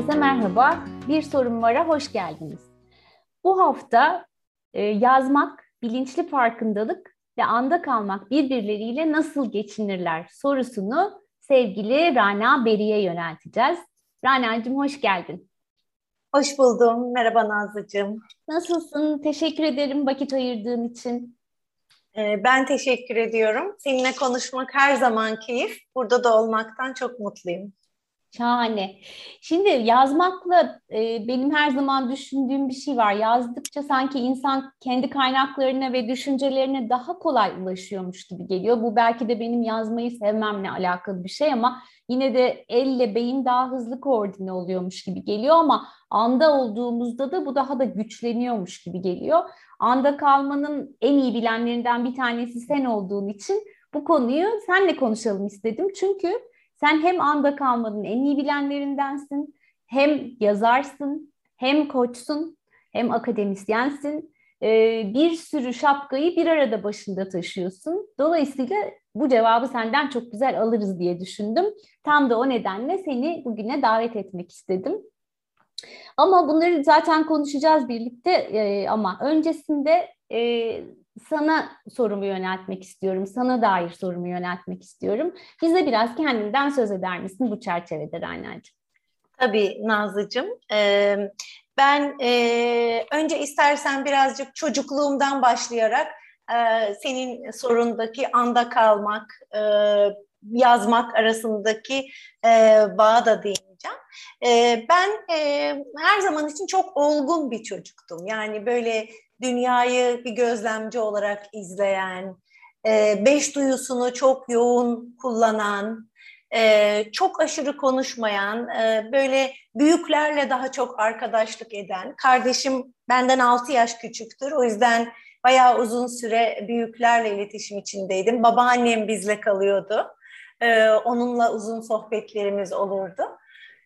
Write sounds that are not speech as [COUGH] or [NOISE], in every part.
Herkese merhaba. Bir sorun vara hoş geldiniz. Bu hafta e, yazmak, bilinçli farkındalık ve anda kalmak birbirleriyle nasıl geçinirler sorusunu sevgili Rana Beri'ye yönelteceğiz. Rana'cığım hoş geldin. Hoş buldum. Merhaba Nazlıcığım. Nasılsın? Teşekkür ederim vakit ayırdığın için. Ee, ben teşekkür ediyorum. Seninle konuşmak her zaman keyif. Burada da olmaktan çok mutluyum. Şahane. Şimdi yazmakla e, benim her zaman düşündüğüm bir şey var. Yazdıkça sanki insan kendi kaynaklarına ve düşüncelerine daha kolay ulaşıyormuş gibi geliyor. Bu belki de benim yazmayı sevmemle alakalı bir şey ama yine de elle beyin daha hızlı koordine oluyormuş gibi geliyor ama anda olduğumuzda da bu daha da güçleniyormuş gibi geliyor. Anda kalmanın en iyi bilenlerinden bir tanesi sen olduğun için bu konuyu senle konuşalım istedim. Çünkü sen hem anda kalmanın en iyi bilenlerindensin, hem yazarsın, hem koçsun, hem akademisyensin. Ee, bir sürü şapkayı bir arada başında taşıyorsun. Dolayısıyla bu cevabı senden çok güzel alırız diye düşündüm. Tam da o nedenle seni bugüne davet etmek istedim. Ama bunları zaten konuşacağız birlikte ee, ama öncesinde e, sana sorumu yöneltmek istiyorum. Sana dair sorumu yöneltmek istiyorum. Bize biraz kendinden söz eder misin bu çerçevede Rayna'cığım? Tabii Nazlıcığım. Ben önce istersen birazcık çocukluğumdan başlayarak senin sorundaki anda kalmak, yazmak arasındaki e, bağa da değineceğim. Ben her zaman için çok olgun bir çocuktum. Yani böyle dünyayı bir gözlemci olarak izleyen, e, beş duyusunu çok yoğun kullanan, e, çok aşırı konuşmayan, e, böyle büyüklerle daha çok arkadaşlık eden, kardeşim benden altı yaş küçüktür. O yüzden bayağı uzun süre büyüklerle iletişim içindeydim. Babaannem bizle kalıyordu. onunla uzun sohbetlerimiz olurdu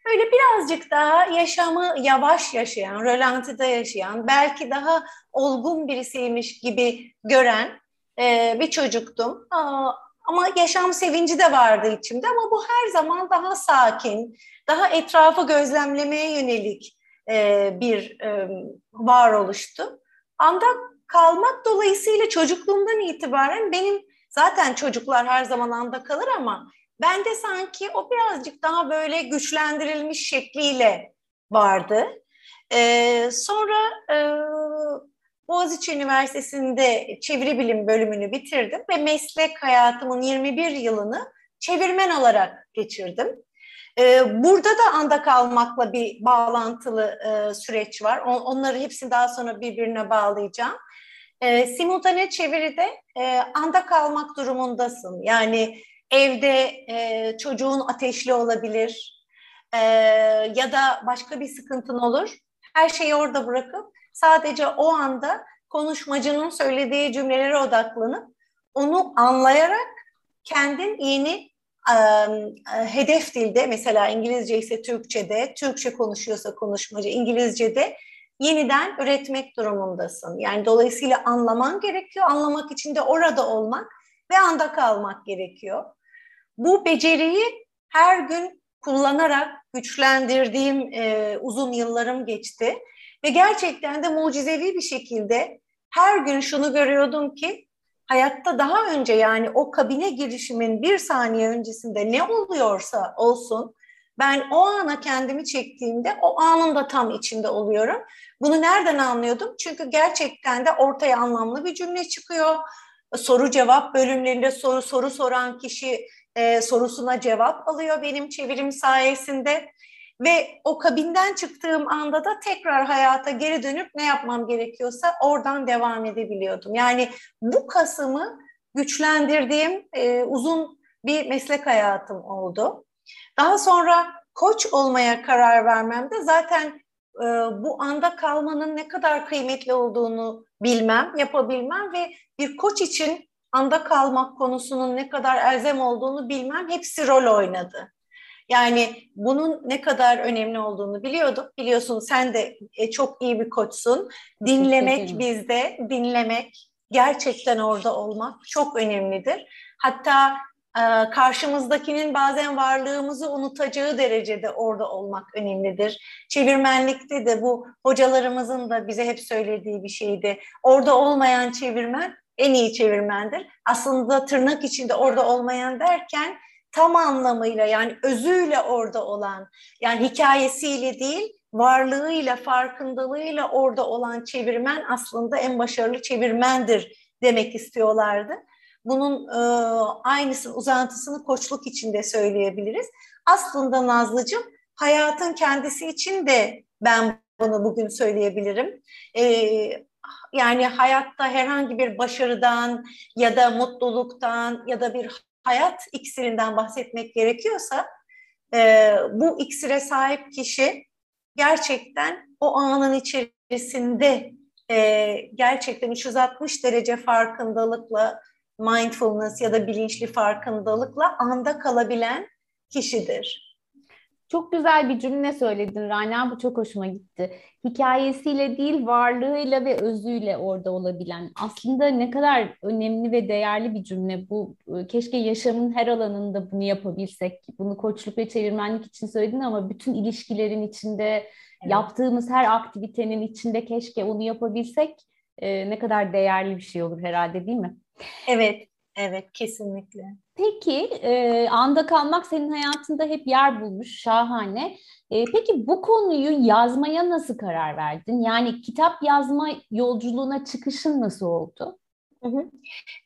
böyle birazcık daha yaşamı yavaş yaşayan, rölantide yaşayan, belki daha olgun birisiymiş gibi gören e, bir çocuktum. Aa, ama yaşam sevinci de vardı içimde ama bu her zaman daha sakin, daha etrafı gözlemlemeye yönelik e, bir e, varoluştu. Anda kalmak dolayısıyla çocukluğumdan itibaren benim zaten çocuklar her zaman anda kalır ama ben de sanki o birazcık daha böyle güçlendirilmiş şekliyle vardı. Ee, sonra e, Boğaziçi Üniversitesi'nde çeviri bilim bölümünü bitirdim ve meslek hayatımın 21 yılını çevirmen olarak geçirdim. Ee, burada da anda kalmakla bir bağlantılı e, süreç var. On, onları hepsini daha sonra birbirine bağlayacağım. E, simultane çeviride e, anda kalmak durumundasın. Yani evde e, çocuğun ateşli olabilir e, ya da başka bir sıkıntın olur. Her şeyi orada bırakıp sadece o anda konuşmacının söylediği cümlelere odaklanıp onu anlayarak kendin yeni e, hedef dilde mesela İngilizce ise Türkçe'de, Türkçe konuşuyorsa konuşmacı İngilizce'de yeniden üretmek durumundasın. Yani dolayısıyla anlaman gerekiyor. Anlamak için de orada olmak ve anda kalmak gerekiyor. Bu beceriyi her gün kullanarak güçlendirdiğim e, uzun yıllarım geçti. Ve gerçekten de mucizevi bir şekilde her gün şunu görüyordum ki hayatta daha önce yani o kabine girişimin bir saniye öncesinde ne oluyorsa olsun ben o ana kendimi çektiğimde o anın da tam içinde oluyorum. Bunu nereden anlıyordum? Çünkü gerçekten de ortaya anlamlı bir cümle çıkıyor. Soru cevap bölümlerinde soru soru soran kişi e, sorusuna cevap alıyor benim çevirim sayesinde. Ve o kabinden çıktığım anda da tekrar hayata geri dönüp ne yapmam gerekiyorsa oradan devam edebiliyordum. Yani bu kasımı güçlendirdiğim e, uzun bir meslek hayatım oldu. Daha sonra koç olmaya karar vermemde zaten e, bu anda kalmanın ne kadar kıymetli olduğunu bilmem, yapabilmem ve bir koç için anda kalmak konusunun ne kadar elzem olduğunu bilmem hepsi rol oynadı. Yani bunun ne kadar önemli olduğunu biliyordum. Biliyorsun sen de e, çok iyi bir koçsun. Dinlemek bizde, dinlemek, gerçekten orada olmak çok önemlidir. Hatta e, karşımızdakinin bazen varlığımızı unutacağı derecede orada olmak önemlidir. Çevirmenlikte de bu hocalarımızın da bize hep söylediği bir şeydi. Orada olmayan çevirmen en iyi çevirmendir. Aslında tırnak içinde orada olmayan derken tam anlamıyla yani özüyle orada olan yani hikayesiyle değil varlığıyla farkındalığıyla orada olan çevirmen aslında en başarılı çevirmendir demek istiyorlardı. Bunun e, aynısını uzantısını koçluk içinde söyleyebiliriz. Aslında Nazlıcığım hayatın kendisi için de ben bunu bugün söyleyebilirim. E, yani hayatta herhangi bir başarıdan ya da mutluluktan ya da bir hayat iksirinden bahsetmek gerekiyorsa e, bu iksire sahip kişi gerçekten o anın içerisinde e, gerçekten 360 derece farkındalıkla mindfulness ya da bilinçli farkındalıkla anda kalabilen kişidir. Çok güzel bir cümle söyledin Rana, bu çok hoşuma gitti. Hikayesiyle değil, varlığıyla ve özüyle orada olabilen. Aslında ne kadar önemli ve değerli bir cümle bu. Keşke yaşamın her alanında bunu yapabilsek. Bunu koçluk ve çevirmenlik için söyledin ama bütün ilişkilerin içinde, evet. yaptığımız her aktivitenin içinde keşke onu yapabilsek. Ee, ne kadar değerli bir şey olur herhalde değil mi? Evet, evet kesinlikle. Peki e, anda kalmak senin hayatında hep yer bulmuş, şahane. E, peki bu konuyu yazmaya nasıl karar verdin? Yani kitap yazma yolculuğuna çıkışın nasıl oldu?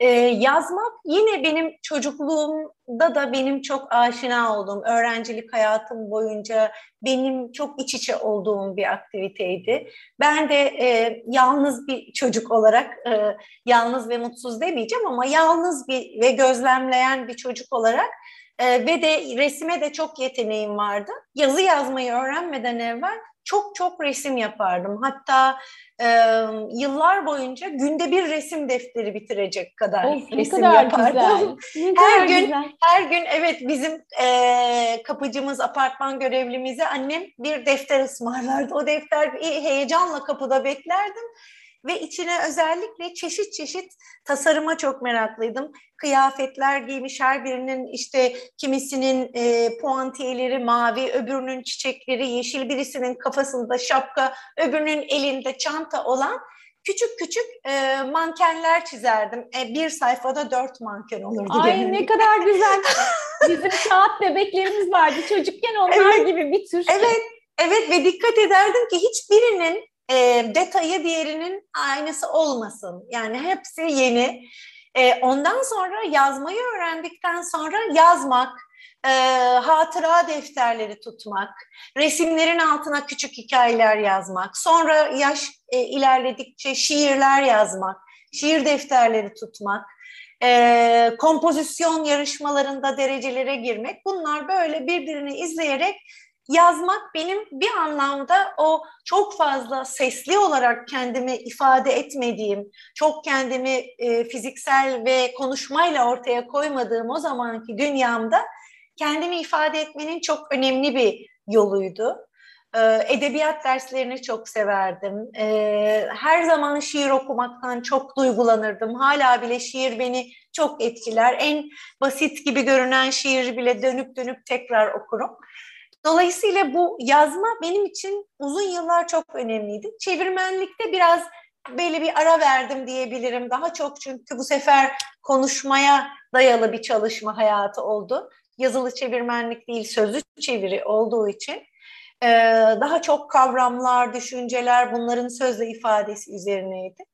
Ee, yazmak yine benim çocukluğumda da benim çok aşina olduğum, öğrencilik hayatım boyunca benim çok iç içe olduğum bir aktiviteydi. Ben de e, yalnız bir çocuk olarak, e, yalnız ve mutsuz demeyeceğim ama yalnız bir ve gözlemleyen bir çocuk olarak e, ve de resime de çok yeteneğim vardı. Yazı yazmayı öğrenmeden evvel çok çok resim yapardım. Hatta e, yıllar boyunca günde bir resim defteri bitirecek kadar of, resim kadar yapardım. Güzel. [LAUGHS] Ne her gün güzel. her gün evet bizim e, kapıcımız apartman görevlimize annem bir defter ısmarlardı. O defter heyecanla kapıda beklerdim ve içine özellikle çeşit çeşit tasarıma çok meraklıydım. Kıyafetler giymiş her birinin işte kimisinin e, puantiyeleri mavi, öbürünün çiçekleri yeşil, birisinin kafasında şapka, öbürünün elinde çanta olan küçük küçük e, mankenler çizerdim. E, bir sayfada dört manken olurdu. Ay ne kadar güzel. Bizim kağıt bebeklerimiz vardı çocukken onlar evet, gibi bir tür. Evet, evet ve dikkat ederdim ki hiçbirinin e, detayı diğerinin aynısı olmasın. Yani hepsi yeni. E, ondan sonra yazmayı öğrendikten sonra yazmak, e, hatıra defterleri tutmak, resimlerin altına küçük hikayeler yazmak, sonra yaş e, ilerledikçe şiirler yazmak, şiir defterleri tutmak, e, kompozisyon yarışmalarında derecelere girmek bunlar böyle birbirini izleyerek yazmak benim bir anlamda o çok fazla sesli olarak kendimi ifade etmediğim, çok kendimi e, fiziksel ve konuşmayla ortaya koymadığım o zamanki dünyamda kendimi ifade etmenin çok önemli bir yoluydu. E, edebiyat derslerini çok severdim. E, her zaman şiir okumaktan çok duygulanırdım. Hala bile şiir beni çok etkiler. En basit gibi görünen şiir bile dönüp dönüp tekrar okurum. Dolayısıyla bu yazma benim için uzun yıllar çok önemliydi. Çevirmenlikte biraz böyle bir ara verdim diyebilirim. Daha çok çünkü bu sefer konuşmaya dayalı bir çalışma hayatı oldu. Yazılı çevirmenlik değil, sözlü çeviri olduğu için ee, daha çok kavramlar, düşünceler bunların sözle ifadesi üzerineydi.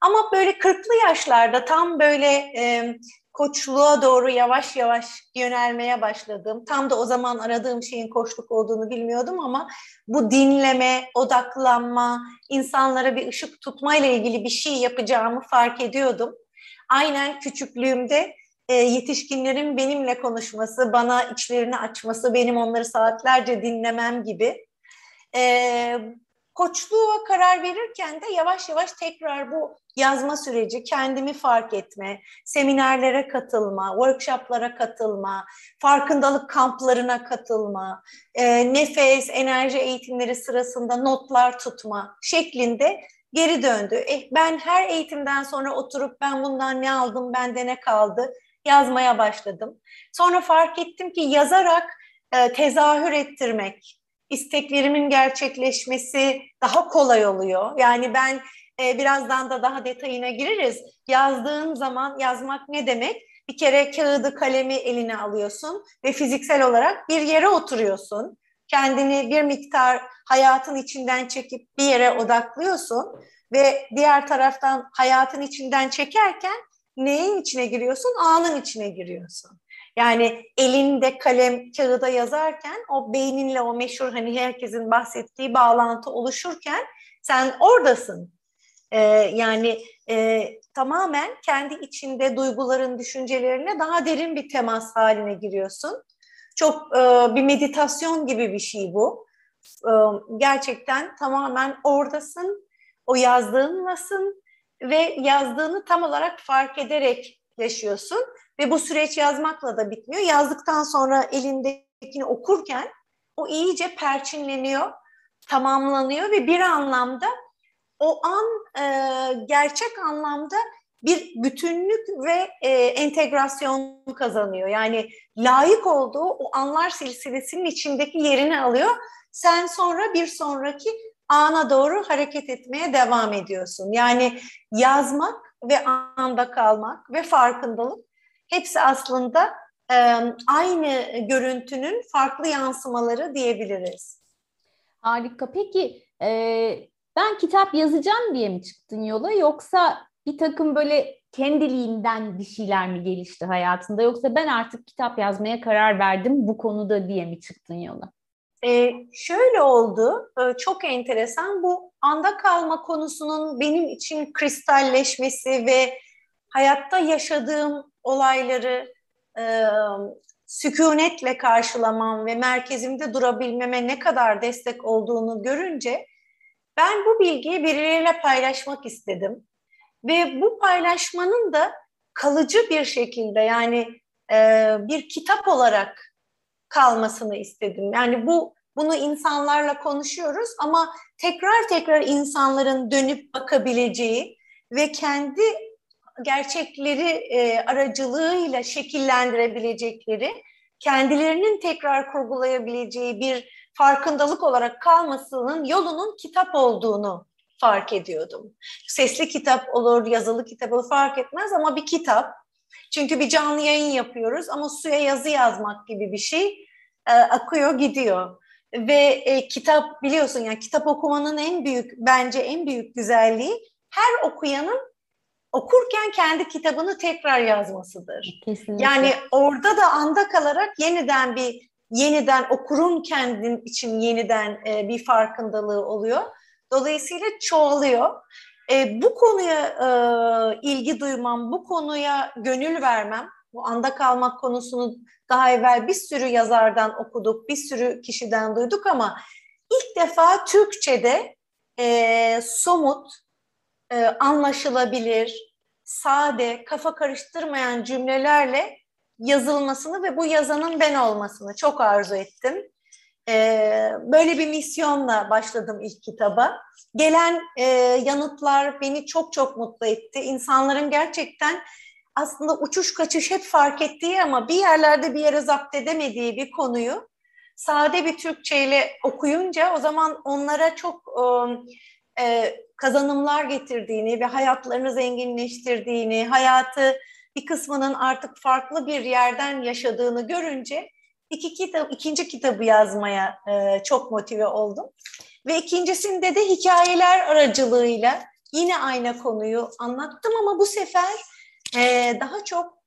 Ama böyle kırklı yaşlarda tam böyle e, koçluğa doğru yavaş yavaş yönelmeye başladım. Tam da o zaman aradığım şeyin koçluk olduğunu bilmiyordum ama bu dinleme, odaklanma, insanlara bir ışık tutma ile ilgili bir şey yapacağımı fark ediyordum. Aynen küçüklüğümde e, yetişkinlerin benimle konuşması, bana içlerini açması, benim onları saatlerce dinlemem gibi. E, koçluğa karar verirken de yavaş yavaş tekrar bu yazma süreci, kendimi fark etme, seminerlere katılma, workshoplara katılma, farkındalık kamplarına katılma, e, nefes, enerji eğitimleri sırasında notlar tutma şeklinde geri döndü. Eh, ben her eğitimden sonra oturup ben bundan ne aldım, bende ne kaldı, yazmaya başladım. Sonra fark ettim ki yazarak e, tezahür ettirmek, isteklerimin gerçekleşmesi daha kolay oluyor. Yani ben e, birazdan da daha detayına gireriz. Yazdığın zaman yazmak ne demek? Bir kere kağıdı kalemi eline alıyorsun ve fiziksel olarak bir yere oturuyorsun. Kendini bir miktar hayatın içinden çekip bir yere odaklıyorsun ve diğer taraftan hayatın içinden çekerken neyin içine giriyorsun? Anın içine giriyorsun. Yani elinde kalem kağıda yazarken o beyninle o meşhur hani herkesin bahsettiği bağlantı oluşurken sen oradasın. Ee, yani e, tamamen kendi içinde duyguların, düşüncelerine daha derin bir temas haline giriyorsun. Çok e, bir meditasyon gibi bir şey bu. E, gerçekten tamamen oradasın, o yazdığınlasın ve yazdığını tam olarak fark ederek yaşıyorsun. Ve bu süreç yazmakla da bitmiyor. Yazdıktan sonra elindekini okurken o iyice perçinleniyor, tamamlanıyor ve bir anlamda o an e, gerçek anlamda bir bütünlük ve e, entegrasyon kazanıyor. Yani layık olduğu o anlar silsilesinin içindeki yerini alıyor. Sen sonra bir sonraki ana doğru hareket etmeye devam ediyorsun. Yani yazmak ve anda kalmak ve farkındalık hepsi aslında e, aynı görüntünün farklı yansımaları diyebiliriz. Harika. Peki e, ben kitap yazacağım diye mi çıktın yola yoksa bir takım böyle kendiliğinden bir şeyler mi gelişti hayatında yoksa ben artık kitap yazmaya karar verdim bu konuda diye mi çıktın yola? Ee, şöyle oldu, ee, çok enteresan bu anda kalma konusunun benim için kristalleşmesi ve hayatta yaşadığım olayları e, sükunetle karşılamam ve merkezimde durabilmeme ne kadar destek olduğunu görünce ben bu bilgiyi birileriyle paylaşmak istedim. Ve bu paylaşmanın da kalıcı bir şekilde yani e, bir kitap olarak kalmasını istedim. Yani bu bunu insanlarla konuşuyoruz ama tekrar tekrar insanların dönüp bakabileceği ve kendi gerçekleri e, aracılığıyla şekillendirebilecekleri, kendilerinin tekrar kurgulayabileceği bir farkındalık olarak kalmasının yolunun kitap olduğunu fark ediyordum. Sesli kitap olur, yazılı kitap olur fark etmez ama bir kitap. Çünkü bir canlı yayın yapıyoruz ama suya yazı yazmak gibi bir şey e, akıyor gidiyor. Ve e, kitap biliyorsun yani kitap okumanın en büyük bence en büyük güzelliği her okuyanın okurken kendi kitabını tekrar yazmasıdır. Kesinlikle. Yani orada da anda kalarak yeniden bir yeniden okurun kendin için yeniden e, bir farkındalığı oluyor. Dolayısıyla çoğalıyor. E, bu konuya e, ilgi duymam, bu konuya gönül vermem, bu anda kalmak konusunu daha evvel bir sürü yazardan okuduk, bir sürü kişiden duyduk ama ilk defa Türkçe'de e, somut, e, anlaşılabilir, sade, kafa karıştırmayan cümlelerle yazılmasını ve bu yazanın ben olmasını çok arzu ettim. Ee, böyle bir misyonla başladım ilk kitaba. Gelen e, yanıtlar beni çok çok mutlu etti. İnsanların gerçekten aslında uçuş kaçış hep fark ettiği ama bir yerlerde bir yere zapt edemediği bir konuyu sade bir Türkçeyle okuyunca o zaman onlara çok e, e, kazanımlar getirdiğini ve hayatlarını zenginleştirdiğini, hayatı bir kısmının artık farklı bir yerden yaşadığını görünce iki kitap, ikinci kitabı yazmaya e, çok motive oldum. Ve ikincisinde de hikayeler aracılığıyla yine aynı konuyu anlattım ama bu sefer e, daha çok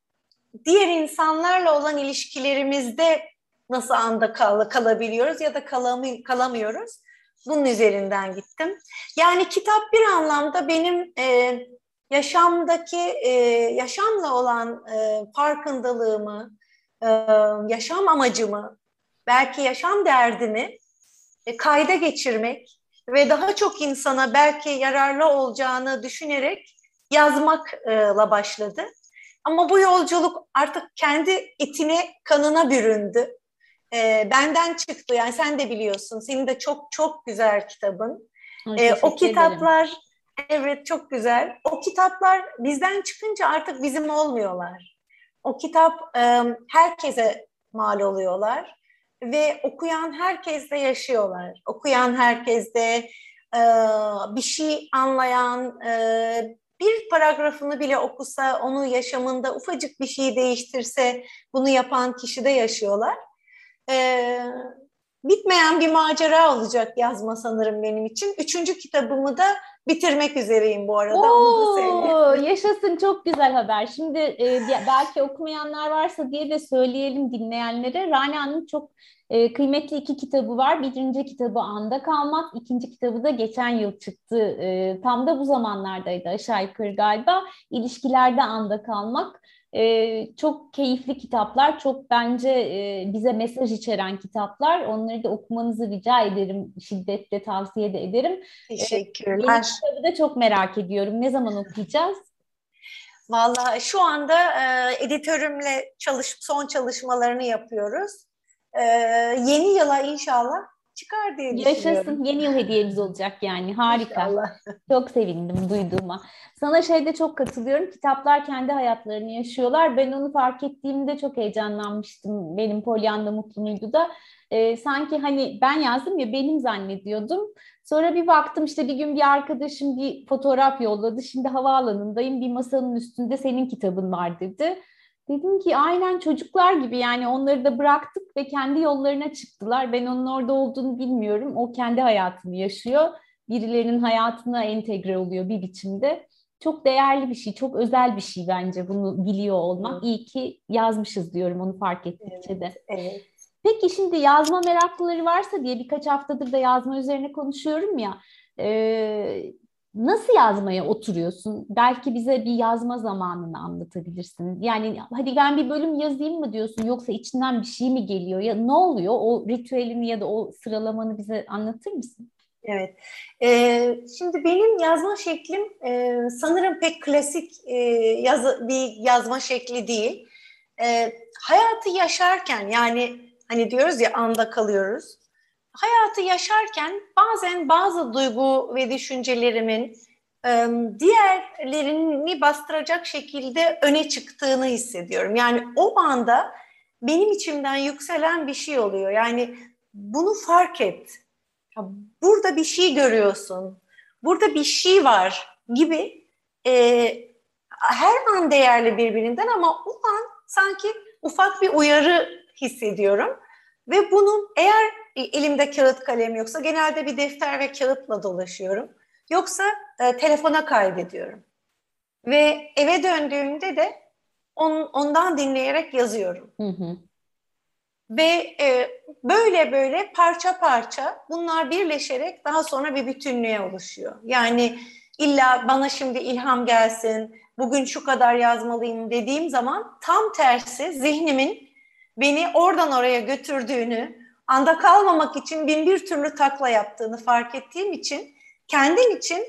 diğer insanlarla olan ilişkilerimizde nasıl anda kal kalabiliyoruz ya da kalamı kalamıyoruz. Bunun üzerinden gittim. Yani kitap bir anlamda benim e, yaşamdaki e, yaşamla olan e, farkındalığımı, e, yaşam amacımı, belki yaşam derdimi e, kayda geçirmek ve daha çok insana belki yararlı olacağını düşünerek yazmakla başladı. Ama bu yolculuk artık kendi etine, kanına büründü. E, benden çıktı yani sen de biliyorsun. Senin de çok çok güzel kitabın. Ay, e, o kitaplar ederim Evet çok güzel. O kitaplar bizden çıkınca artık bizim olmuyorlar. o kitap e, herkese mal oluyorlar ve okuyan herkes de yaşıyorlar. Okuyan herkes de e, bir şey anlayan, e, bir paragrafını bile okusa, onu yaşamında ufacık bir şey değiştirse, bunu yapan kişi de yaşıyorlar. Bitmeyen bir macera olacak yazma sanırım benim için. Üçüncü kitabımı da bitirmek üzereyim bu arada. Oo, yaşasın çok güzel haber. Şimdi e, belki okumayanlar varsa diye de söyleyelim dinleyenlere. Rania'nın çok e, kıymetli iki kitabı var. Birinci kitabı Anda Kalmak, ikinci kitabı da geçen yıl çıktı. E, tam da bu zamanlardaydı aşağı yukarı galiba. İlişkilerde Anda Kalmak. E, çok keyifli kitaplar, çok bence e, bize mesaj içeren kitaplar. Onları da okumanızı rica ederim, şiddetle tavsiye de ederim. Teşekkürler. E, kitabı da çok merak ediyorum. Ne zaman okuyacağız? Vallahi şu anda e, editörümle çalış, son çalışmalarını yapıyoruz. E, yeni yıla inşallah çıkar diye düşünüyorum. Yaşasın. Yeni yıl hediyemiz olacak yani. Harika. İnşallah. Çok sevindim duyduğuma. Sana şeyde çok katılıyorum. Kitaplar kendi hayatlarını yaşıyorlar. Ben onu fark ettiğimde çok heyecanlanmıştım. Benim Pollyanna Mutlu muydu da. Ee, sanki hani ben yazdım ya benim zannediyordum. Sonra bir baktım işte bir gün bir arkadaşım bir fotoğraf yolladı. Şimdi havaalanındayım. Bir masanın üstünde senin kitabın var dedi. Dedim ki aynen çocuklar gibi yani onları da bıraktık ve kendi yollarına çıktılar. Ben onun orada olduğunu bilmiyorum. O kendi hayatını yaşıyor. Birilerinin hayatına entegre oluyor bir biçimde. Çok değerli bir şey, çok özel bir şey bence bunu biliyor olmak. İyi ki yazmışız diyorum onu fark ettikçe evet, de. Evet. Peki şimdi yazma meraklıları varsa diye birkaç haftadır da yazma üzerine konuşuyorum ya. E, nasıl yazmaya oturuyorsun? Belki bize bir yazma zamanını anlatabilirsin. Yani hadi ben bir bölüm yazayım mı diyorsun yoksa içinden bir şey mi geliyor ya ne oluyor? O ritüelini ya da o sıralamanı bize anlatır mısın? Evet. Ee, şimdi benim yazma şeklim e, sanırım pek klasik e, yaz, bir yazma şekli değil. E, hayatı yaşarken yani hani diyoruz ya anda kalıyoruz hayatı yaşarken bazen bazı duygu ve düşüncelerimin diğerlerini bastıracak şekilde öne çıktığını hissediyorum. Yani o anda benim içimden yükselen bir şey oluyor. Yani bunu fark et. Burada bir şey görüyorsun. Burada bir şey var gibi her an değerli birbirinden ama o an sanki ufak bir uyarı hissediyorum. Ve bunu eğer elimde kağıt kalem yoksa genelde bir defter ve kağıtla dolaşıyorum. Yoksa e, telefona kaydediyorum. Ve eve döndüğümde de on, ondan dinleyerek yazıyorum. Hı hı. Ve e, böyle böyle parça parça bunlar birleşerek daha sonra bir bütünlüğe oluşuyor. Yani illa bana şimdi ilham gelsin, bugün şu kadar yazmalıyım dediğim zaman tam tersi zihnimin beni oradan oraya götürdüğünü, anda kalmamak için bin bir türlü takla yaptığını fark ettiğim için kendim için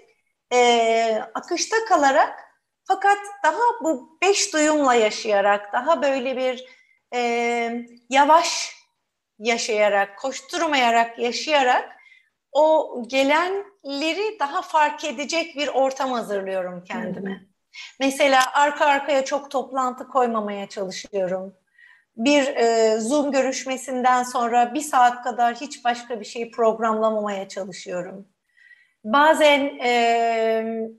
e, akışta kalarak fakat daha bu beş duyumla yaşayarak, daha böyle bir e, yavaş yaşayarak, koşturmayarak, yaşayarak o gelenleri daha fark edecek bir ortam hazırlıyorum kendime. Hı. Mesela arka arkaya çok toplantı koymamaya çalışıyorum bir e, Zoom görüşmesinden sonra bir saat kadar hiç başka bir şey programlamamaya çalışıyorum. Bazen e,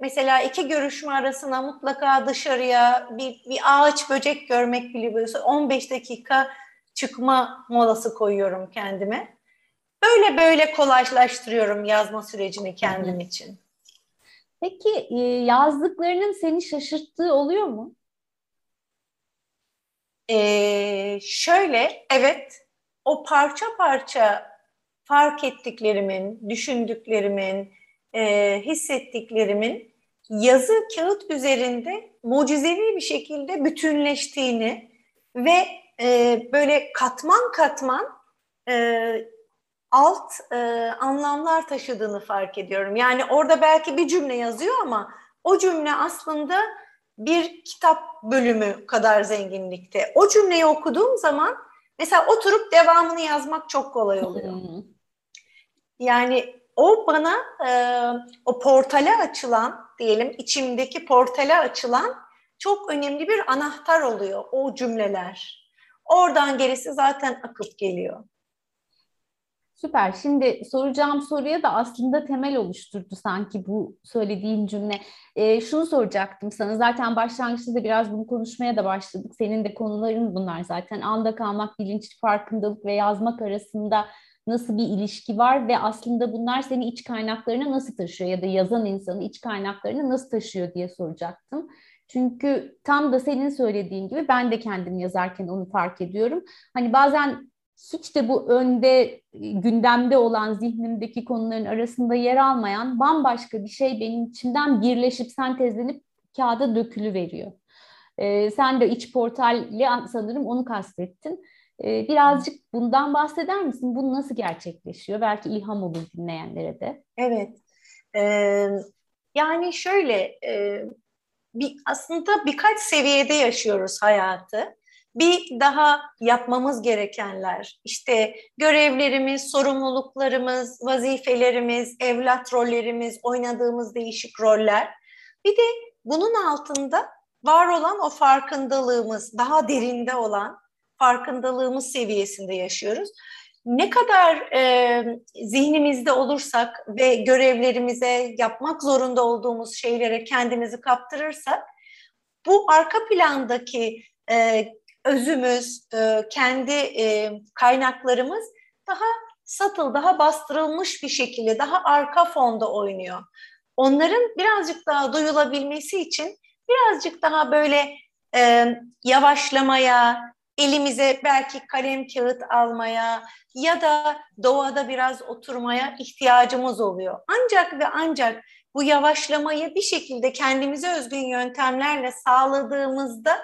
mesela iki görüşme arasında mutlaka dışarıya bir, bir ağaç böcek görmek bile böyle 15 dakika çıkma molası koyuyorum kendime. Böyle böyle kolaylaştırıyorum yazma sürecini kendim için. Peki e, yazdıklarının seni şaşırttığı oluyor mu? Ee, şöyle, evet, o parça parça fark ettiklerimin, düşündüklerimin, e, hissettiklerimin yazı kağıt üzerinde mucizevi bir şekilde bütünleştiğini ve e, böyle katman katman e, alt e, anlamlar taşıdığını fark ediyorum. Yani orada belki bir cümle yazıyor ama o cümle aslında bir kitap bölümü kadar zenginlikte. O cümleyi okuduğum zaman mesela oturup devamını yazmak çok kolay oluyor. Yani o bana e, o portale açılan diyelim içimdeki portale açılan çok önemli bir anahtar oluyor o cümleler. Oradan gerisi zaten akıp geliyor. Süper. Şimdi soracağım soruya da aslında temel oluşturdu sanki bu söylediğin cümle. E, şunu soracaktım sana. Zaten başlangıçta da biraz bunu konuşmaya da başladık. Senin de konuların bunlar zaten. Anda kalmak, bilinçli farkındalık ve yazmak arasında nasıl bir ilişki var ve aslında bunlar seni iç kaynaklarına nasıl taşıyor ya da yazan insanı iç kaynaklarına nasıl taşıyor diye soracaktım. Çünkü tam da senin söylediğin gibi ben de kendim yazarken onu fark ediyorum. Hani bazen hiç de bu önde gündemde olan zihnimdeki konuların arasında yer almayan bambaşka bir şey benim içimden birleşip sentezlenip kağıda dökülü veriyor. Ee, sen de iç portalle sanırım onu kastettin. Ee, birazcık bundan bahseder misin? Bu nasıl gerçekleşiyor? Belki ilham olur dinleyenlere de. Evet. Ee, yani şöyle e, bir, aslında birkaç seviyede yaşıyoruz hayatı bir daha yapmamız gerekenler, işte görevlerimiz, sorumluluklarımız, vazifelerimiz, evlat rollerimiz, oynadığımız değişik roller. Bir de bunun altında var olan o farkındalığımız, daha derinde olan farkındalığımız seviyesinde yaşıyoruz. Ne kadar e, zihnimizde olursak ve görevlerimize, yapmak zorunda olduğumuz şeylere kendimizi kaptırırsak, bu arka plandaki e, özümüz, e, kendi e, kaynaklarımız daha satıl, daha bastırılmış bir şekilde, daha arka fonda oynuyor. Onların birazcık daha duyulabilmesi için birazcık daha böyle e, yavaşlamaya, elimize belki kalem kağıt almaya ya da doğada biraz oturmaya ihtiyacımız oluyor. Ancak ve ancak bu yavaşlamayı bir şekilde kendimize özgün yöntemlerle sağladığımızda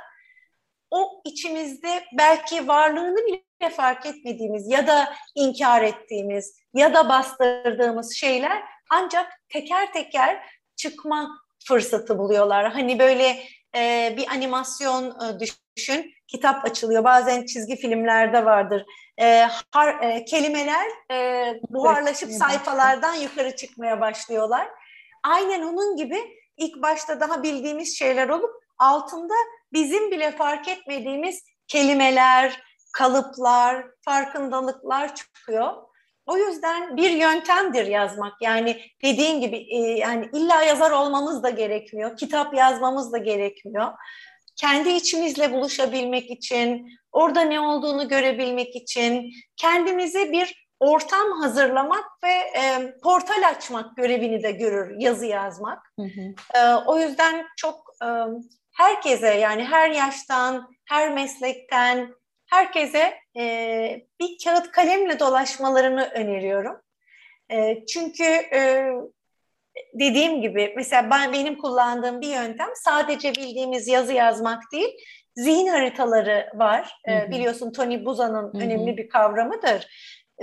o içimizde belki varlığını bile fark etmediğimiz ya da inkar ettiğimiz ya da bastırdığımız şeyler ancak teker teker çıkma fırsatı buluyorlar. Hani böyle e, bir animasyon e, düşün, kitap açılıyor. Bazen çizgi filmlerde vardır. E, har, e, kelimeler e, buharlaşıp sayfalardan yukarı çıkmaya başlıyorlar. Aynen onun gibi ilk başta daha bildiğimiz şeyler olup altında bizim bile fark etmediğimiz kelimeler, kalıplar, farkındalıklar çıkıyor. O yüzden bir yöntemdir yazmak. Yani dediğin gibi e, yani illa yazar olmamız da gerekmiyor. Kitap yazmamız da gerekmiyor. Kendi içimizle buluşabilmek için, orada ne olduğunu görebilmek için, kendimize bir ortam hazırlamak ve e, portal açmak görevini de görür yazı yazmak. Hı hı. E, o yüzden çok e, herkese yani her yaştan, her meslekten herkese e, bir kağıt kalemle dolaşmalarını öneriyorum. E, çünkü e, dediğim gibi mesela ben benim kullandığım bir yöntem sadece bildiğimiz yazı yazmak değil, zihin haritaları var. Hı hı. E, biliyorsun Tony Buzan'ın önemli bir kavramıdır.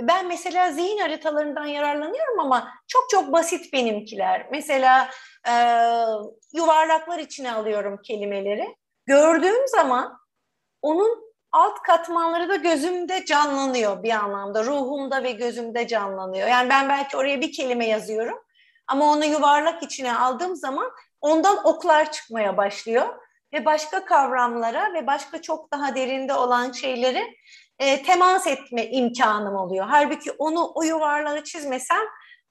Ben mesela zihin haritalarından yararlanıyorum ama çok çok basit benimkiler. Mesela e, yuvarlaklar içine alıyorum kelimeleri. Gördüğüm zaman onun alt katmanları da gözümde canlanıyor bir anlamda. Ruhumda ve gözümde canlanıyor. Yani ben belki oraya bir kelime yazıyorum ama onu yuvarlak içine aldığım zaman ondan oklar çıkmaya başlıyor ve başka kavramlara ve başka çok daha derinde olan şeyleri e, temas etme imkanım oluyor. Halbuki onu o yuvarlağı çizmesem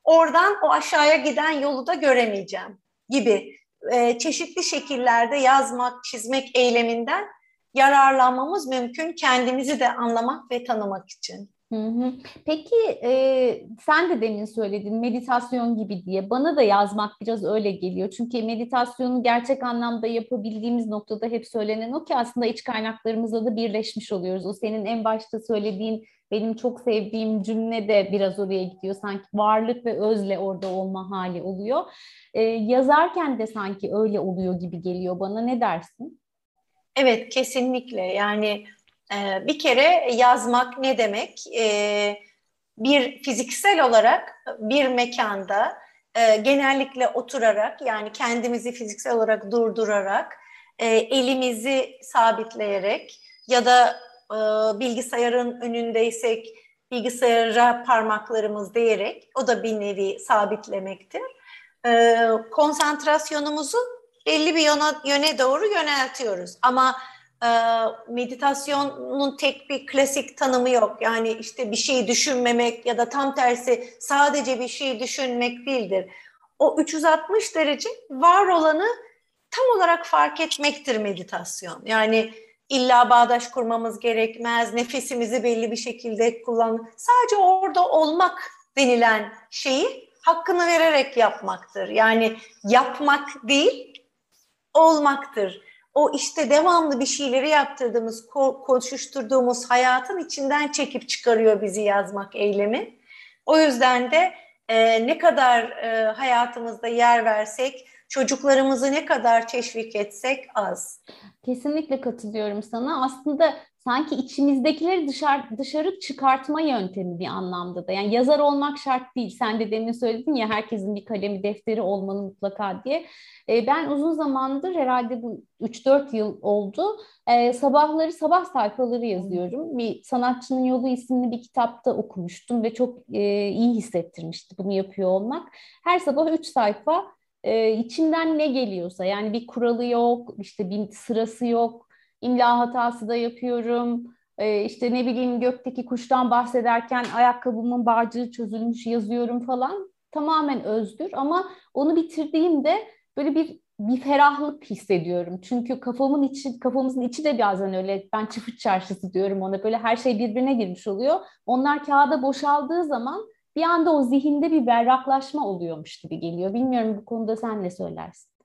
oradan o aşağıya giden yolu da göremeyeceğim gibi e, çeşitli şekillerde yazmak, çizmek eyleminden yararlanmamız mümkün kendimizi de anlamak ve tanımak için. Peki e, sen de demin söyledin meditasyon gibi diye. Bana da yazmak biraz öyle geliyor. Çünkü meditasyonu gerçek anlamda yapabildiğimiz noktada hep söylenen o ki aslında iç kaynaklarımızla da birleşmiş oluyoruz. O senin en başta söylediğin benim çok sevdiğim cümle de biraz oraya gidiyor. Sanki varlık ve özle orada olma hali oluyor. E, yazarken de sanki öyle oluyor gibi geliyor bana. Ne dersin? Evet kesinlikle yani ee, bir kere yazmak ne demek? Ee, bir fiziksel olarak bir mekanda e, genellikle oturarak yani kendimizi fiziksel olarak durdurarak e, elimizi sabitleyerek ya da e, bilgisayarın önündeysek bilgisayara parmaklarımız değerek o da bir nevi sabitlemektir. Konsantrasyonumuzu belli bir yöne, yöne doğru yöneltiyoruz. Ama meditasyonun tek bir klasik tanımı yok. Yani işte bir şey düşünmemek ya da tam tersi sadece bir şey düşünmek değildir. O 360 derece var olanı tam olarak fark etmektir meditasyon. Yani illa bağdaş kurmamız gerekmez, nefesimizi belli bir şekilde kullan. Sadece orada olmak denilen şeyi hakkını vererek yapmaktır. Yani yapmak değil, olmaktır. O işte devamlı bir şeyleri yaptırdığımız, koşuşturduğumuz hayatın içinden çekip çıkarıyor bizi yazmak eylemi. O yüzden de e, ne kadar e, hayatımızda yer versek, çocuklarımızı ne kadar teşvik etsek az. Kesinlikle katılıyorum sana. Aslında sanki içimizdekileri dışarı, dışarı çıkartma yöntemi bir anlamda da. Yani yazar olmak şart değil. Sen de demin söyledin ya herkesin bir kalemi defteri olmalı mutlaka diye. E, ben uzun zamandır herhalde bu 3-4 yıl oldu. E, sabahları sabah sayfaları yazıyorum. Bir Sanatçının Yolu isimli bir kitapta okumuştum ve çok e, iyi hissettirmişti bunu yapıyor olmak. Her sabah 3 sayfa e, içimden ne geliyorsa yani bir kuralı yok, işte bir sırası yok, imla hatası da yapıyorum. E, işte ne bileyim gökteki kuştan bahsederken ayakkabımın bağcığı çözülmüş yazıyorum falan. Tamamen özgür ama onu bitirdiğimde böyle bir bir ferahlık hissediyorum. Çünkü kafamın içi, kafamızın içi de bazen öyle. Ben çıfıt çarşısı diyorum ona. Böyle her şey birbirine girmiş oluyor. Onlar kağıda boşaldığı zaman bir anda o zihinde bir berraklaşma oluyormuş gibi geliyor. Bilmiyorum bu konuda sen ne söylersin?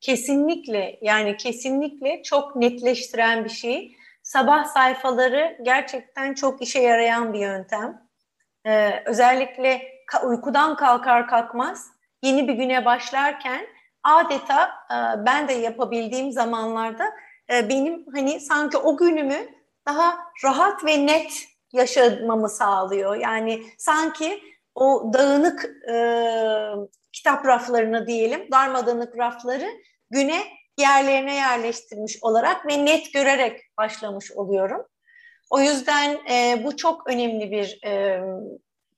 Kesinlikle yani kesinlikle çok netleştiren bir şey. Sabah sayfaları gerçekten çok işe yarayan bir yöntem. Ee, özellikle uykudan kalkar kalkmaz yeni bir güne başlarken adeta e, ben de yapabildiğim zamanlarda e, benim hani sanki o günümü daha rahat ve net yaşamamı sağlıyor. Yani sanki o dağınık e, kitap raflarını diyelim, darmadağınık rafları güne yerlerine yerleştirmiş olarak ve net görerek başlamış oluyorum. O yüzden e, bu çok önemli bir e,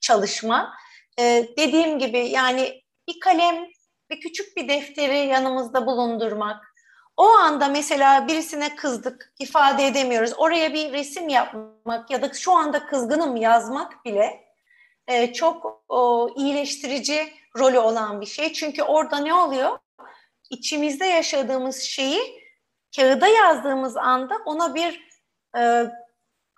çalışma. E, dediğim gibi yani bir kalem ve küçük bir defteri yanımızda bulundurmak, o anda mesela birisine kızdık, ifade edemiyoruz. Oraya bir resim yapmak ya da şu anda kızgınım yazmak bile e, çok o, iyileştirici rolü olan bir şey. Çünkü orada ne oluyor? İçimizde yaşadığımız şeyi kağıda yazdığımız anda ona bir e,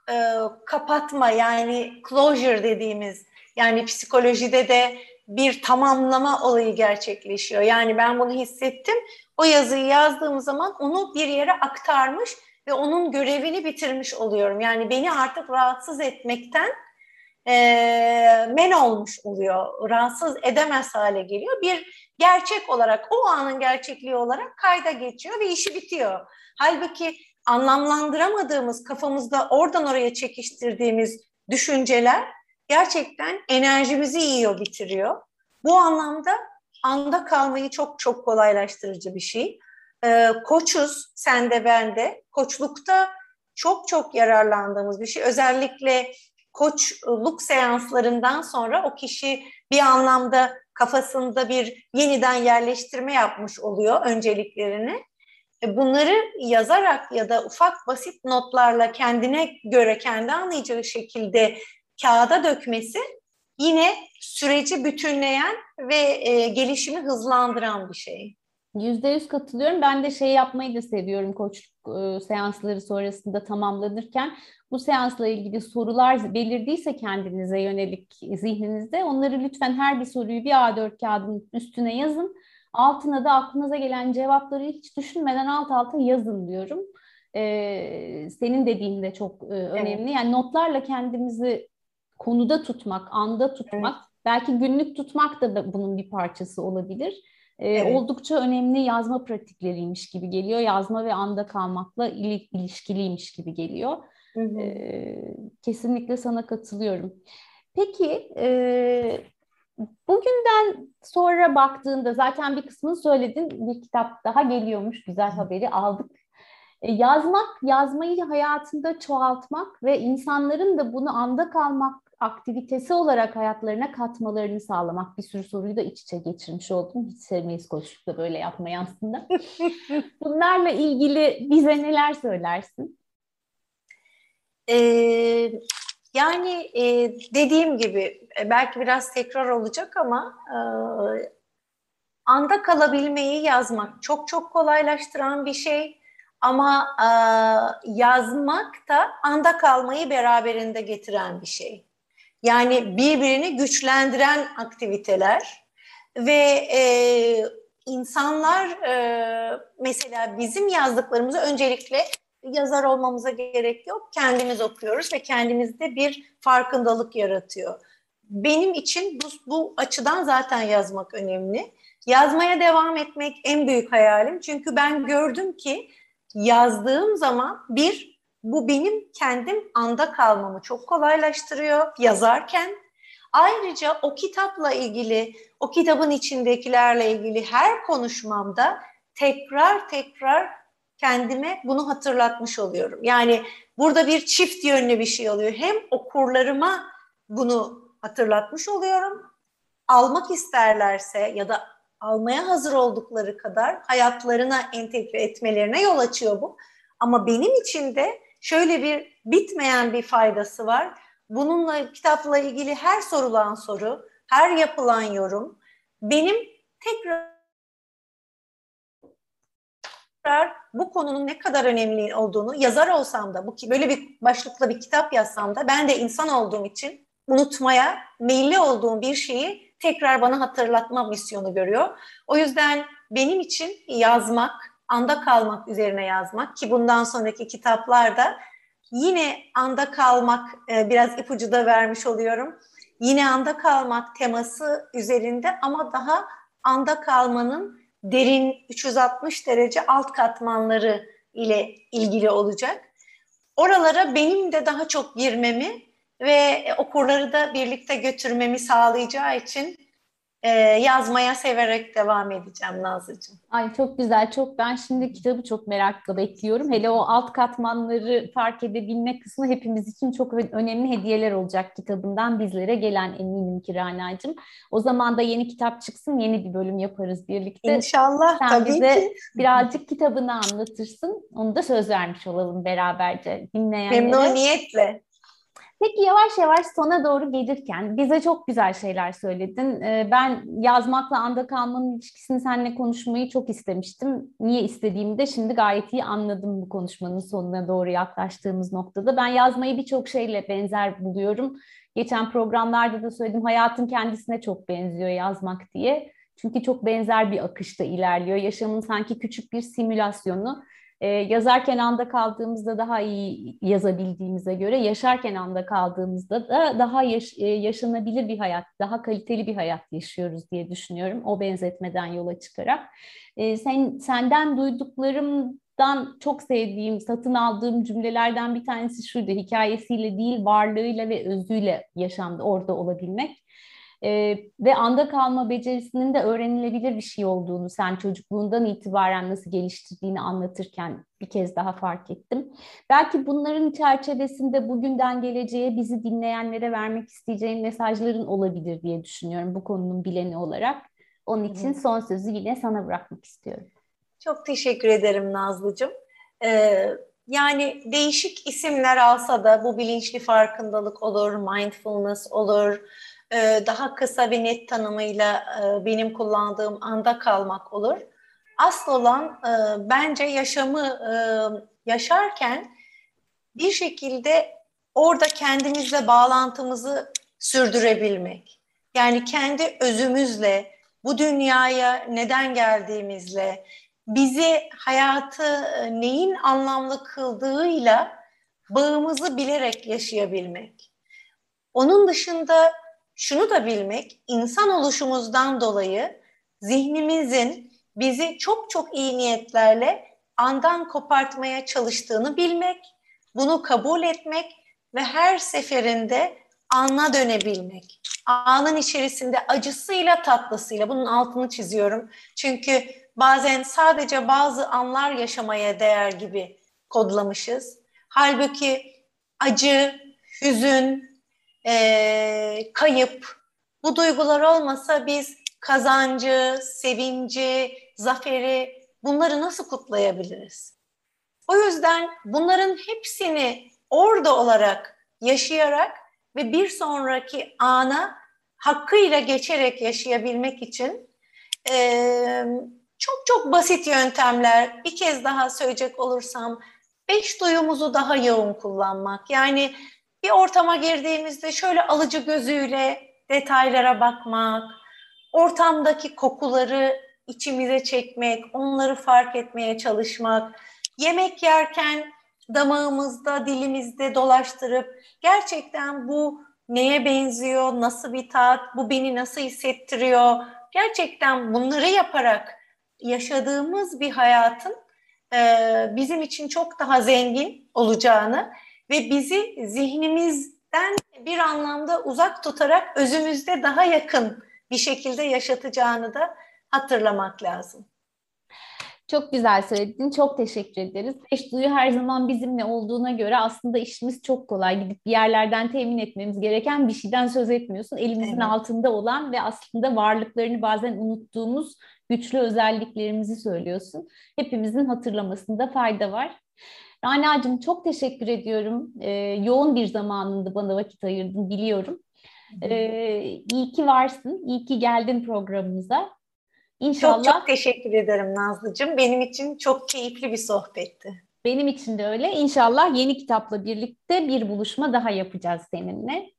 e, kapatma yani closure dediğimiz yani psikolojide de bir tamamlama olayı gerçekleşiyor. Yani ben bunu hissettim. O yazıyı yazdığım zaman onu bir yere aktarmış ve onun görevini bitirmiş oluyorum. Yani beni artık rahatsız etmekten e, men olmuş oluyor. Rahatsız edemez hale geliyor. Bir gerçek olarak, o anın gerçekliği olarak kayda geçiyor ve işi bitiyor. Halbuki anlamlandıramadığımız, kafamızda oradan oraya çekiştirdiğimiz düşünceler gerçekten enerjimizi yiyor, bitiriyor. Bu anlamda anda kalmayı çok çok kolaylaştırıcı bir şey. Ee, koçuz, sen de ben de. Koçlukta çok çok yararlandığımız bir şey. Özellikle koçluk seanslarından sonra o kişi bir anlamda kafasında bir yeniden yerleştirme yapmış oluyor önceliklerini. E, bunları yazarak ya da ufak basit notlarla kendine göre kendi anlayacağı şekilde kağıda dökmesi yine süreci bütünleyen ve e, gelişimi hızlandıran bir şey. Yüzde yüz katılıyorum. Ben de şey yapmayı da seviyorum koçluk e, seansları sonrasında tamamlanırken. Bu seansla ilgili sorular belirdiyse kendinize yönelik zihninizde onları lütfen her bir soruyu bir A4 kağıdın üstüne yazın. Altına da aklınıza gelen cevapları hiç düşünmeden alt alta yazın diyorum. Ee, senin dediğin de çok e, önemli. Evet. Yani notlarla kendimizi konuda tutmak, anda tutmak, evet. belki günlük tutmak da bunun bir parçası olabilir. Ee, evet. Oldukça önemli yazma pratikleriymiş gibi geliyor. Yazma ve anda kalmakla il- ilişkiliymiş gibi geliyor. Hı hı. Ee, kesinlikle sana katılıyorum. Peki e, bugünden sonra baktığında zaten bir kısmını söyledin. Bir kitap daha geliyormuş. Güzel haberi aldık. E, yazmak, yazmayı hayatında çoğaltmak ve insanların da bunu anda kalmak aktivitesi olarak hayatlarına katmalarını sağlamak. Bir sürü soruyu da iç içe geçirmiş oldum. Hiç sevmeyiz koşulda böyle yapmayı aslında. [LAUGHS] Bunlarla ilgili bize neler söylersin? Ee, yani e, dediğim gibi e, belki biraz tekrar olacak ama e, anda kalabilmeyi yazmak çok çok kolaylaştıran bir şey. Ama e, yazmak da anda kalmayı beraberinde getiren bir şey. Yani birbirini güçlendiren aktiviteler ve e, insanlar e, mesela bizim yazdıklarımızı öncelikle yazar olmamıza gerek yok. Kendimiz okuyoruz ve kendimizde bir farkındalık yaratıyor. Benim için bu, bu açıdan zaten yazmak önemli. Yazmaya devam etmek en büyük hayalim. Çünkü ben gördüm ki yazdığım zaman bir, bu benim kendim anda kalmamı çok kolaylaştırıyor yazarken. Ayrıca o kitapla ilgili, o kitabın içindekilerle ilgili her konuşmamda tekrar tekrar kendime bunu hatırlatmış oluyorum. Yani burada bir çift yönlü bir şey oluyor. Hem okurlarıma bunu hatırlatmış oluyorum. Almak isterlerse ya da almaya hazır oldukları kadar hayatlarına entegre etmelerine yol açıyor bu. Ama benim için de şöyle bir bitmeyen bir faydası var. Bununla kitapla ilgili her sorulan soru, her yapılan yorum benim tekrar bu konunun ne kadar önemli olduğunu yazar olsam da bu böyle bir başlıkla bir kitap yazsam da ben de insan olduğum için unutmaya meyilli olduğum bir şeyi tekrar bana hatırlatma misyonu görüyor. O yüzden benim için yazmak, anda kalmak üzerine yazmak ki bundan sonraki kitaplarda yine anda kalmak e, biraz ipucu da vermiş oluyorum. Yine anda kalmak teması üzerinde ama daha anda kalmanın derin 360 derece alt katmanları ile ilgili olacak. Oralara benim de daha çok girmemi ve okurları da birlikte götürmemi sağlayacağı için e, yazmaya severek devam edeceğim Nazlıcığım. Ay çok güzel, çok ben şimdi kitabı çok merakla bekliyorum. Hele o alt katmanları fark edebilme kısmı hepimiz için çok önemli hediyeler olacak kitabından bizlere gelen eminim ki Rana'cığım. O zaman da yeni kitap çıksın, yeni bir bölüm yaparız birlikte. İnşallah, Sen tabii bize ki. birazcık kitabını anlatırsın. Onu da söz vermiş olalım beraberce dinleyenlere. Memnuniyetle. Peki yavaş yavaş sona doğru gelirken bize çok güzel şeyler söyledin. Ee, ben yazmakla anda kalmanın ilişkisini seninle konuşmayı çok istemiştim. Niye istediğimi de şimdi gayet iyi anladım bu konuşmanın sonuna doğru yaklaştığımız noktada. Ben yazmayı birçok şeyle benzer buluyorum. Geçen programlarda da söyledim hayatın kendisine çok benziyor yazmak diye. Çünkü çok benzer bir akışta ilerliyor. Yaşamın sanki küçük bir simülasyonu e, yazarken anda kaldığımızda daha iyi yazabildiğimize göre yaşarken anda kaldığımızda da daha yaş, e, yaşanabilir bir hayat, daha kaliteli bir hayat yaşıyoruz diye düşünüyorum. O benzetmeden yola çıkarak. E, sen senden duyduklarımdan çok sevdiğim, satın aldığım cümlelerden bir tanesi şuydu. Hikayesiyle değil, varlığıyla ve özüyle yaşamda orada olabilmek e, ve anda kalma becerisinin de öğrenilebilir bir şey olduğunu sen çocukluğundan itibaren nasıl geliştirdiğini anlatırken bir kez daha fark ettim. Belki bunların çerçevesinde bugünden geleceğe bizi dinleyenlere vermek isteyeceğin mesajların olabilir diye düşünüyorum bu konunun bileni olarak. Onun için son sözü yine sana bırakmak istiyorum. Çok teşekkür ederim Nazlıcığım. Ee, yani değişik isimler alsa da bu bilinçli farkındalık olur, mindfulness olur, daha kısa ve net tanımıyla e, benim kullandığım anda kalmak olur. Asıl olan e, bence yaşamı yaşarken bir şekilde orada kendimizle bağlantımızı sürdürebilmek. Yani kendi özümüzle, bu dünyaya neden geldiğimizle, bizi hayatı neyin anlamlı kıldığıyla bağımızı bilerek yaşayabilmek. Onun dışında şunu da bilmek, insan oluşumuzdan dolayı zihnimizin bizi çok çok iyi niyetlerle andan kopartmaya çalıştığını bilmek, bunu kabul etmek ve her seferinde ana dönebilmek. Anın içerisinde acısıyla tatlısıyla bunun altını çiziyorum. Çünkü bazen sadece bazı anlar yaşamaya değer gibi kodlamışız. Halbuki acı, hüzün, e, kayıp, bu duygular olmasa biz kazancı, sevinci, zaferi bunları nasıl kutlayabiliriz? O yüzden bunların hepsini orada olarak yaşayarak ve bir sonraki ana hakkıyla geçerek yaşayabilmek için e, çok çok basit yöntemler. Bir kez daha söyleyecek olursam beş duyumuzu daha yoğun kullanmak. Yani bir ortama girdiğimizde şöyle alıcı gözüyle detaylara bakmak, ortamdaki kokuları içimize çekmek, onları fark etmeye çalışmak, yemek yerken damağımızda, dilimizde dolaştırıp gerçekten bu neye benziyor, nasıl bir tat, bu beni nasıl hissettiriyor, gerçekten bunları yaparak yaşadığımız bir hayatın e, bizim için çok daha zengin olacağını ve bizi zihnimizden bir anlamda uzak tutarak özümüzde daha yakın bir şekilde yaşatacağını da hatırlamak lazım. Çok güzel söyledin. Çok teşekkür ederiz. Beş duyu her zaman bizimle olduğuna göre aslında işimiz çok kolay. Gidip bir yerlerden temin etmemiz gereken bir şeyden söz etmiyorsun. Elimizin evet. altında olan ve aslında varlıklarını bazen unuttuğumuz güçlü özelliklerimizi söylüyorsun. Hepimizin hatırlamasında fayda var. Rana'cığım çok teşekkür ediyorum. Ee, yoğun bir zamanında bana vakit ayırdın biliyorum. Ee, iyi ki varsın, iyi ki geldin programımıza. İnşallah. Çok çok teşekkür ederim Nazlıcığım. Benim için çok keyifli bir sohbetti. Benim için de öyle. İnşallah yeni kitapla birlikte bir buluşma daha yapacağız seninle.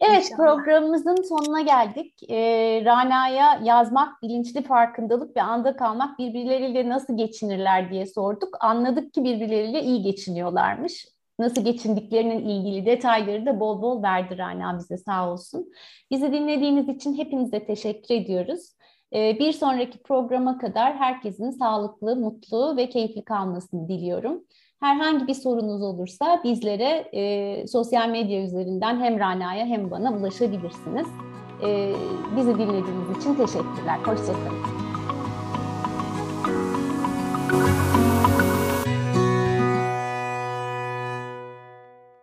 Evet İnşallah. programımızın sonuna geldik. Ee, Rana'ya yazmak, bilinçli farkındalık ve anda kalmak birbirleriyle nasıl geçinirler diye sorduk. Anladık ki birbirleriyle iyi geçiniyorlarmış. Nasıl geçindiklerinin ilgili detayları da bol bol verdi Rana bize sağ olsun. Bizi dinlediğiniz için hepinize teşekkür ediyoruz. Ee, bir sonraki programa kadar herkesin sağlıklı, mutlu ve keyifli kalmasını diliyorum. Herhangi bir sorunuz olursa bizlere e, sosyal medya üzerinden hem Rana'ya hem bana ulaşabilirsiniz. E, bizi dinlediğiniz için teşekkürler. Hoşçakalın.